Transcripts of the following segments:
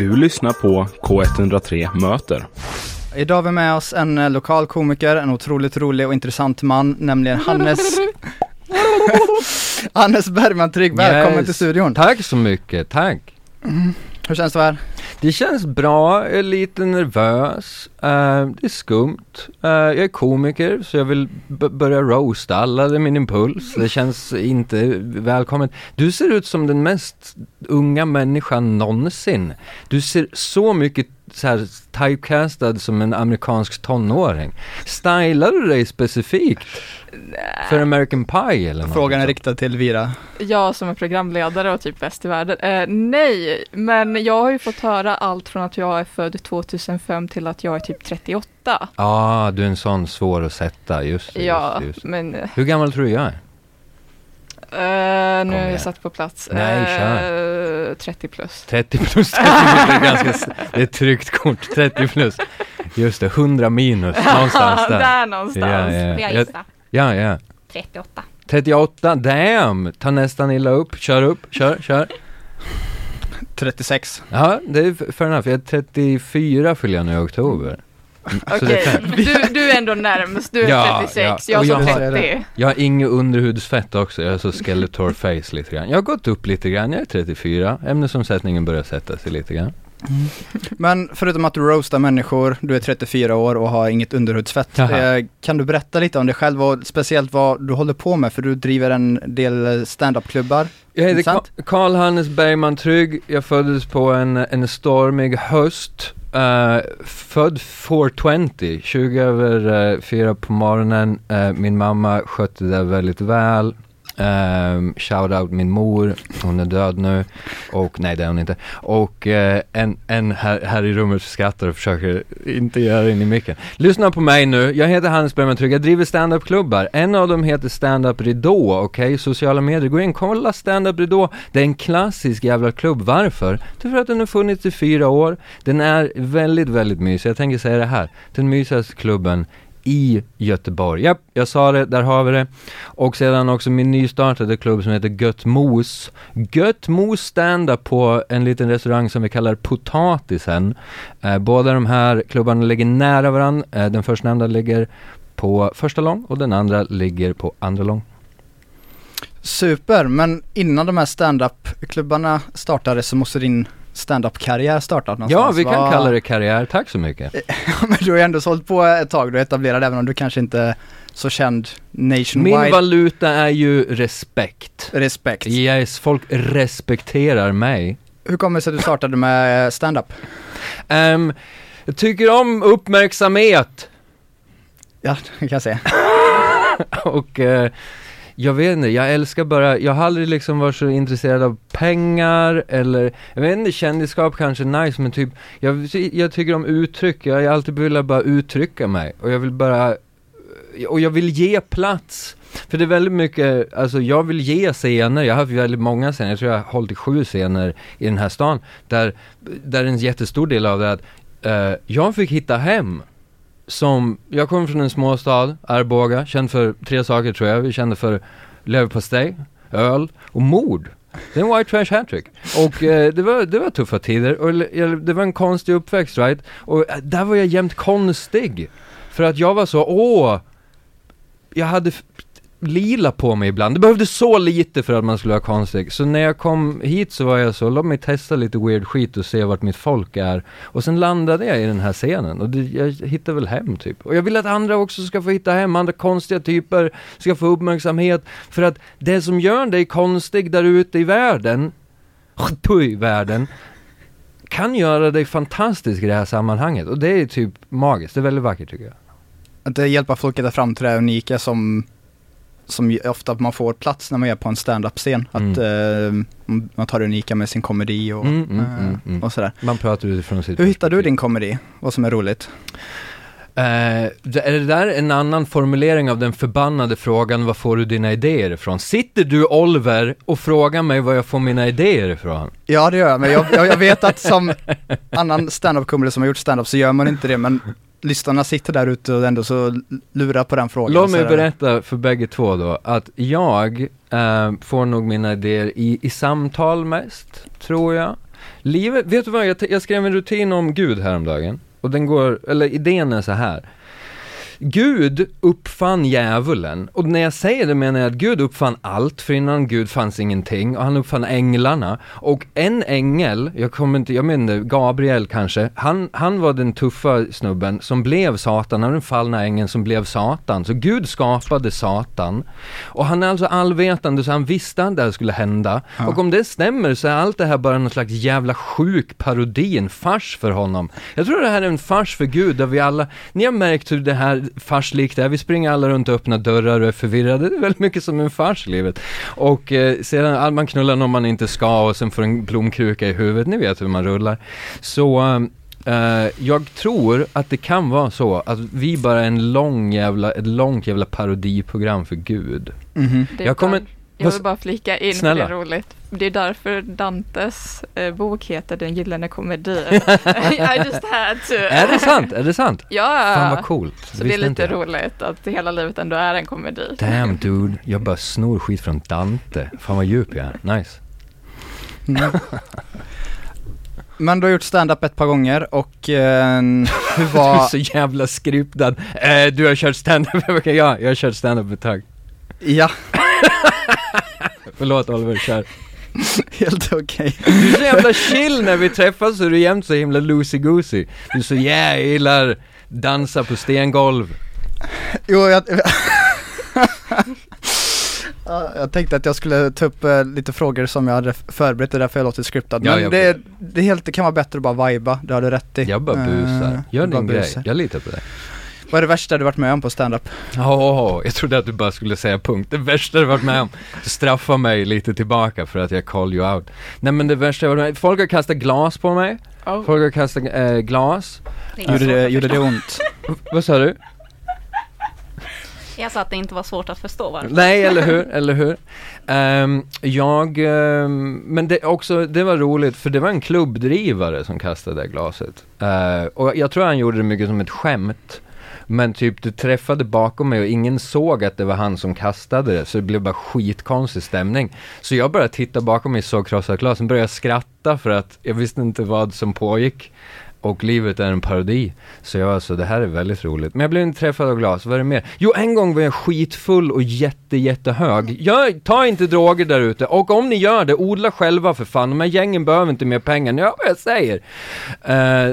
Du lyssnar på K103 Möter. Idag har vi med oss en eh, lokal komiker, en otroligt rolig och intressant man, nämligen Hannes Hannes Bergman Trygg, välkommen Yes. till studion. Tack så mycket, tack. Hur känns det här? Det känns bra, jag är lite nervös, Uh, det är skumt. Uh, jag är komiker så jag vill b- börja roasta alla, det är min impuls. Det känns inte välkommet. Du ser ut som den mest unga människan någonsin. Du ser så mycket så här typecastad som en amerikansk tonåring. Stylar du dig specifikt för American Pie eller något? Frågan är riktad till Vira. Jag som är programledare och typ bäst i världen. Eh, nej, men jag har ju fått höra allt från att jag är född 2005 till att jag är typ 38. Ja, ah, du är en sån svår att sätta, just det. ja, just, just. men Hur gammal tror du jag är? Nu har jag satt på plats. Nej, Eh, 30 plus. 30 plus, 30 plus det är ganska, det är ett tryggt kort, 30 plus. Just det, 100 minus, någonstans där. Där någonstans. Ja, ja. Jag? Ja, ja. 38. 38, damn! Ta nästan illa upp, kör upp, kör, kör. 36. Ja, det är fair enough. Jag är 34 fyller jag nu i oktober. Mm, Okej, fair. du, du är ändå närmst. Du är Ja, 36, ja. Jag som har- 30. Jag har inget underhudsfett också, jag har så skeletor face lite grann. Jag har gått upp lite grann, jag är 34. Ämnesomsättningen börjar sätta sig lite grann. Men förutom att du roastar människor, du är 34 år och har inget underhudsfett. Jaha. Eh, kan du berätta lite om dig själv och speciellt vad du håller på med? För du driver en del stand-up-klubbar. Jag heter Sant? Ka- Karl Hannes Bergman Trygg. Jag föddes på en, en stormig höst. Uh, född 420, 20 över eh, uh, 4 på morgonen. Uh, min mamma skötte det väldigt väl. Um, shout out min mor, hon är död nu. Och nej det är hon inte. Och uh, en, en här, här i rummet skrattar och försöker inte göra in i micken. Lyssna på mig nu, jag heter Hannes Bergman Trygg, jag driver standup-klubbar. En av dem heter Standup Ridå, okej? Sociala medier, gå in kolla Standup Ridå. Det är en klassisk jävla klubb, varför? Det är för att den har funnits i fyra år. Den är väldigt, väldigt mysig. Jag tänker säga det här, den mysigaste klubben i Göteborg. Japp, jag sa det, där har vi det. Och sedan också min nystartade klubb som heter Gött Mos. Gött Mos stand-up på en liten restaurang som vi kallar Potatisen. Eh, båda de här klubbarna ligger nära varandra. Eh, den förstnämnda ligger på första lång och den andra ligger på andra lång. Super, men innan de här stand-up-klubbarna startade så måste din stand-up-karriär startat någonstans. Ja, vi kan Vad- kalla det karriär. Tack så mycket. men du har ju ändå sålt på ett tag, du är etablerad även om du kanske inte så känd nationwide. Min valuta är ju respekt. Respekt. Yes, folk respekterar mig. Hur kommer det sig att du startade med stand-up? Ehm, jag tycker om uppmärksamhet. Ja, det kan jag se. och eh, jag vet inte, jag älskar bara, jag har aldrig liksom varit så intresserad av pengar eller, jag vet inte, kändisskap kanske är nice men typ, jag, jag tycker om uttryck, jag har alltid velat bara uttrycka mig och jag vill bara, och jag vill ge plats. För det är väldigt mycket, alltså jag vill ge scener, jag har haft väldigt många scener, jag tror jag har hållit i sju scener i den här stan, där, där en jättestor del av det är att uh, jag fick hitta hem som, jag kommer från en småstad, Arboga, känd för tre saker tror jag. Vi kände för leverpastej, öl och mord. Det är en white trash hattrick. Och eh, det, var, det var tuffa tider och det var en konstig uppväxt right? Och eh, där var jag jämt konstig. För att jag var så, åh, jag hade lila på mig ibland. Det behövdes så lite för att man skulle vara konstig. Så när jag kom hit så var jag så, låt mig testa lite weird skit och se vart mitt folk är. Och sen landade jag i den här scenen och det, jag hittade väl hem typ. Och jag vill att andra också ska få hitta hem, andra konstiga typer ska få uppmärksamhet. För att det som gör dig konstig där ute i världen, i världen, kan göra dig fantastisk i det här sammanhanget. Och det är typ magiskt, det är väldigt vackert tycker jag. Att eh, det hjälper folk att hitta fram till det unika som, som ofta man får plats när man är på en stand-up-scen. Att eh, man tar det unika med sin komedi och, Mm, mm, eh, mm, mm. och sådär. Man pratar utifrån sitt Hur hittar du din komedi? Vad som är roligt? Det- är det där en annan formulering av den förbannade frågan var får du dina idéer ifrån? Sitter du Oliver och frågar mig var jag får mina idéer ifrån? Ja det gör jag, men jag, jag, jag vet att som annan stand-up-komiker som har gjort stand-up så gör man inte det, men lyssnarna sitter där ute och ändå så lurar på den frågan. Låt mig berätta för bägge två då att jag eh, får nog mina idéer i, i samtal mest, tror jag. Livet, vet du vad, jag, jag skrev en rutin om Gud häromdagen. Och den går, eller idén är så här. Gud uppfann djävulen, och när jag säger det menar jag att Gud uppfann allt, för innan Gud fanns ingenting, och han uppfann änglarna, och en ängel, jag kommer inte, jag menar Gabriel kanske, han, han var den tuffa snubben som blev Satan, han var den fallna ängeln som blev Satan, så Gud skapade Satan, och han är alltså allvetande så han visste att det här skulle hända, Ja. och om det stämmer så är allt det här bara någon slags jävla sjuk parodi, en fars för honom. Jag tror det här är en fars för Gud, där vi alla, ni har märkt hur det här farslikt är, vi springer alla runt och öppnar dörrar och är förvirrade, det är väldigt mycket som en fars livet. Och eh, sedan, man knullar någon man inte ska och sen får en blomkruka i huvudet, ni vet hur man rullar. Så eh, jag tror att det kan vara så att vi bara är en lång jävla, ett långt jävla parodiprogram för Gud. Det är Jag kommer- där- jag vill bara flika in, Snälla. för det är roligt. Det är därför Dantes eh, bok heter Den gyllene komedin. I just had to. Är det sant? Är det sant? Ja, Fan vad coolt. så det är lite jag. roligt att hela livet ändå är en komedi. Damn dude, jag bara snor skit från Dante. Fan vad djup jag är. Nice. Mm. Men du har gjort stand-up ett par gånger och eh, hur Du är var, så jävla skriptad. Eh, du har kört stand-up? ja, jag har kört stand-up ett tag. ja, Förlåt Oliver, kör. helt okej. Du är så jävla chill när vi träffas så är du jämt så himla loosey-goosey. Du är så yeah, jag gillar dansa på stengolv. Jo, jag... Ja, jag tänkte att jag skulle ta upp eh, lite frågor som jag hade förberett, det är därför jag låter scriptad. Ja, Men jag det, är- det, är helt, det kan vara bättre att bara viba, det har du rätt i. Jag bara busar. Eh, Gör bara din grej, busar. jag litar på dig. Vad är det värsta du varit med om på stand-up? Åh, jag trodde att du bara skulle säga punkt. Det värsta du varit med om. Straffa mig lite tillbaka för att jag call you out. Nej men det värsta jag varit med Folk har kastat glas på mig. Oh. Folk har kastat eh, glas. Det Gjorde det, gjorde det ont? Vad sa du? Jag sa att det inte var svårt att förstå varför. Nej, eller hur, eller hur? Ehm, jag, ehm, men det också, det var roligt för det var en klubbdrivare som kastade det glaset. Eh, och jag tror han gjorde det mycket som ett skämt. Men typ det träffade bakom mig och ingen såg att det var han som kastade det, så det blev bara skitkonstig stämning. Så jag började titta bakom mig, såg krossat glas, sen började jag skratta för att jag visste inte vad som pågick. Och livet är en parodi. Så jag alltså det här är väldigt roligt. Men jag blev inte träffad av glas, vad är det mer? Jo, en gång var jag skitfull och jätte, jättehög. Jag, ta inte droger där ute. Och om ni gör det, odla själva för fan. De här gängen behöver inte mer pengar. Ja, vad jag säger. Uh,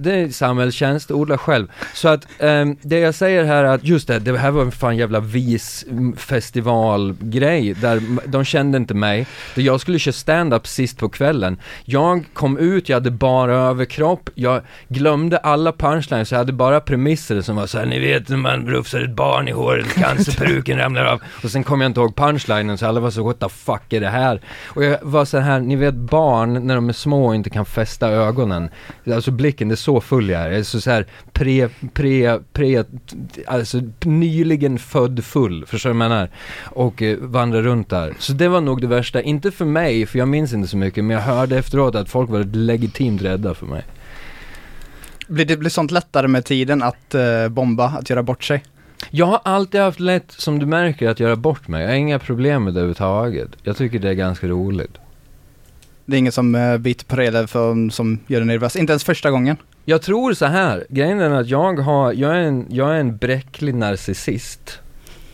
det är samhällstjänst, odla själv. Så att um, det jag säger här är att, just det, det här var en fan jävla vis-festivalgrej. Mm, där de kände inte mig. Jag skulle köra stand-up sist på kvällen. Jag kom ut, jag hade bara överkropp, jag glömde alla punchlines, jag hade bara premisser som var så här, ni vet när man rufsar ett barn i håret, cancerperuken ramlar av. Och sen kom jag inte ihåg punchlinen så alla var så, what the fuck är det här? Och jag var så här, ni vet barn när de är små och inte kan fästa ögonen. Alltså blicken, det är så full jag är. Jag är så, så här pre, pre, pre, alltså nyligen född full, förstår du vad jag menar? Och eh, vandrar runt där. Så det var nog det värsta, inte för mig, för jag minns inte så mycket, men jag hörde efteråt att folk var legitimt rädda för mig. Blir det blir sånt lättare med tiden att eh, bomba, att göra bort sig? Jag har alltid haft lätt, som du märker, att göra bort mig. Jag har inga problem med det överhuvudtaget. Jag tycker det är ganska roligt. Det är ingen som uh, biter på det eller för, som gör dig nervös, inte ens första gången. Jag tror så här. grejen är att jag har, jag är en, jag är en bräcklig narcissist.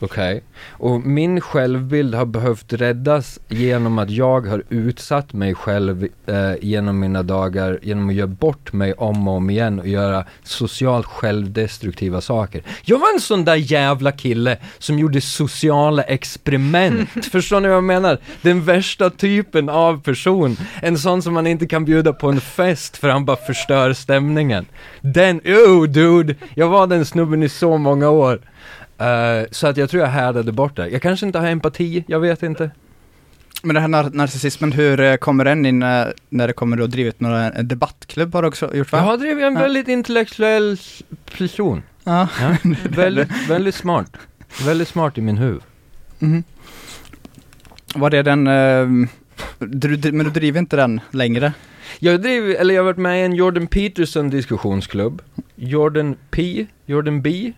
Okej? Och min självbild har behövt räddas genom att jag har utsatt mig själv eh, genom mina dagar, genom att göra bort mig om och om igen och göra socialt självdestruktiva saker. Jag var en sån där jävla kille som gjorde sociala experiment. Förstår ni vad jag menar? Den värsta typen av person. En sån som man inte kan bjuda på en fest för han bara förstör stämningen. Den, oh dude! Jag var den snubben i så många år. Eh, så att jag tror jag härdade bort det. Jag kanske inte har empati, jag vet inte. Men den här nar- narcissismen, hur eh, kommer den in eh, när det kommer att drivit några en debattklubb har du också gjort va? Jag har drivit en Ja. väldigt intellektuell person. Ja. Ja, väldigt, väldigt smart. Väldigt smart i min huvud. Mhm. Var det den, eh, du, du, men du driver inte den längre? Jag driver, eller jag har varit med i en Jordan Peterson diskussionsklubb. Jordan P, Jordan B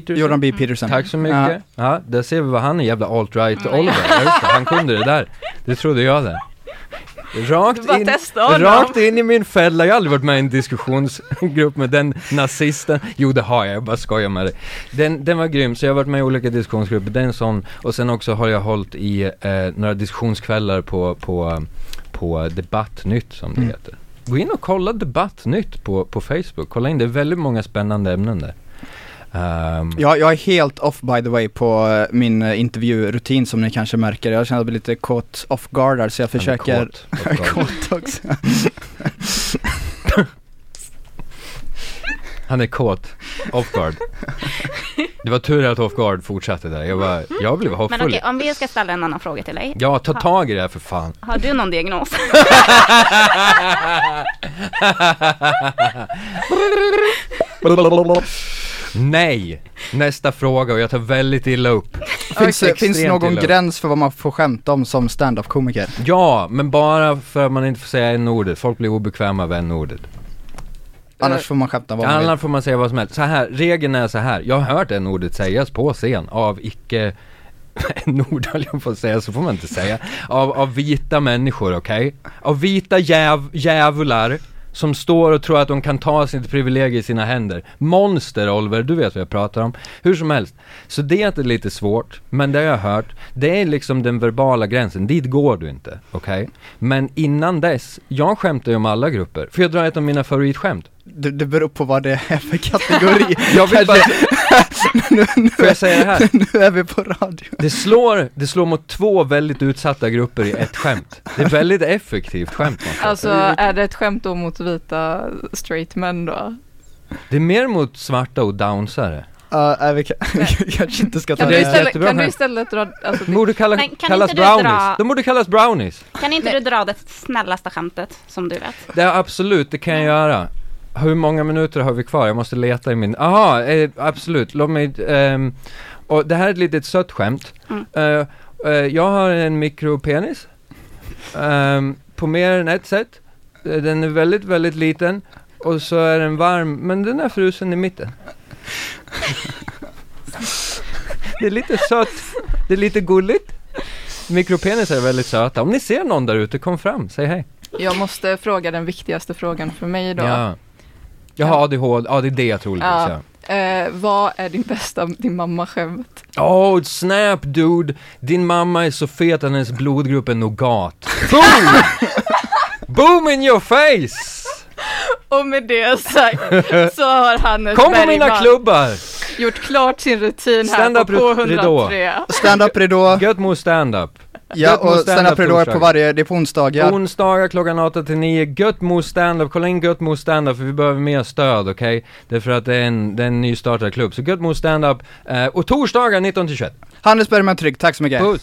Peterson. Jordan B. Peterson. Tack så mycket. Ja. där ser vi vad han är, jävla alt-right Oliver. Ja, just det, han kunde det där. Det trodde jag det. Rakt in, rakt in i min fälla. Jag har aldrig varit med i en diskussionsgrupp med den nazisten. Jo, det har jag, jag bara skojar med dig. Den, den var grym, så jag har varit med i olika diskussionsgrupper. Det är en sån, och sen också har jag hållit i eh, några diskussionskvällar på, på, på Debattnytt som det Mm. heter. Gå in och kolla Debattnytt på, på Facebook. Kolla in, det är väldigt många spännande ämnen där. Ehm, Jag, jag är helt off by the way på eh, min eh, intervjurutin som ni kanske märker. Jag känner mig lite caught off guard där, så jag försöker... kåt. Kåt också. Han är kåt. Off guard. Det var tur att off guard fortsatte där. Jag, var, jag blev Men hoppfull. okej, om vi ska ställa en annan fråga till dig. Ja, ta tag i det här för fan. Har du någon diagnos? Nej! Nästa fråga och jag tar väldigt illa upp. Finns, det- finns det någon gräns för vad man får skämta om som stand-up-komiker? Ja, men bara för att man inte får säga n-ordet. Folk blir obekväma av n-ordet. Annars får man skämta vad man Annars vill. får man säga vad som helst. Så här, regeln är så här. Jag har hört n-ordet sägas på scen av icke n-ord höll jag på att säga, så får man inte säga. Av, av vita människor, okej? Av vita jäv, djävular som står och tror att de kan ta sitt privilegier i sina händer. Monster, Oliver, du vet vad jag pratar om. Hur som helst. Så det är lite svårt, men det har jag hört. Det är liksom den verbala gränsen, dit går du inte, okej? Men innan dess, jag skämtar ju om alla grupper. För jag drar ett av mina favoritskämt. Det, det beror på vad det är för kategori. Jag vill bara, nu, nu, får jag säga det här? nu är vi på radio. Det slår, det slår mot två väldigt utsatta grupper i ett skämt. Det är väldigt effektivt skämt. Alltså är det ett skämt då mot vita straight män då? Det är mer mot svarta och downsare. Ja, nej, vi kan, kanske inte ska ta Kan det du istället, kan du istället dra, alltså, De borde kalla, Men kan kallas inte du brownies. dra- De borde kallas brownies. Kan inte Nej. du dra det snällaste skämtet som du vet? Det är absolut, det kan jag göra. Hur många minuter har vi kvar? Jag måste leta i min... Aha, eh, absolut. Låt mig... ehm, och det här är ett litet sött skämt. Mm. Eh, eh, jag har en mikropenis. ehm, på mer än ett sätt. Eh, Den är väldigt, väldigt liten. Och så är den varm, men den är frusen i mitten. det är lite sött. Det är lite gulligt. Mikropenisar är väldigt söta. Om ni ser någon där ute, kom fram, säg hej. jag måste fråga den viktigaste frågan för mig då. Ja. Jag har ADHD, ADD troligtvis Ja. ja. Eh, vad är din bästa din mamma-skämt? Oh, snap dude! Din mamma är så fet att hennes blodgrupp är nougat. Boom! Boom in your face! Och med det sagt så har Hannes Kom på mina klubbar! gjort klart sin rutin här Stand-up på ridå. K103. Stand-up ridå. Gött mo stand-up. Ja, och stand-up är på varje, det är på onsdagar. Onsdagar klockan 8 till 9, Gött mo stand-up, kolla in Gött mo stand-up för vi behöver mer stöd, okej? Därför att det är en, det är en nystartad klubb. Så Gött mo stand-up, eh, och torsdagar 19 till 21. Hannes Bergman Trygg, tack så mycket. Puss!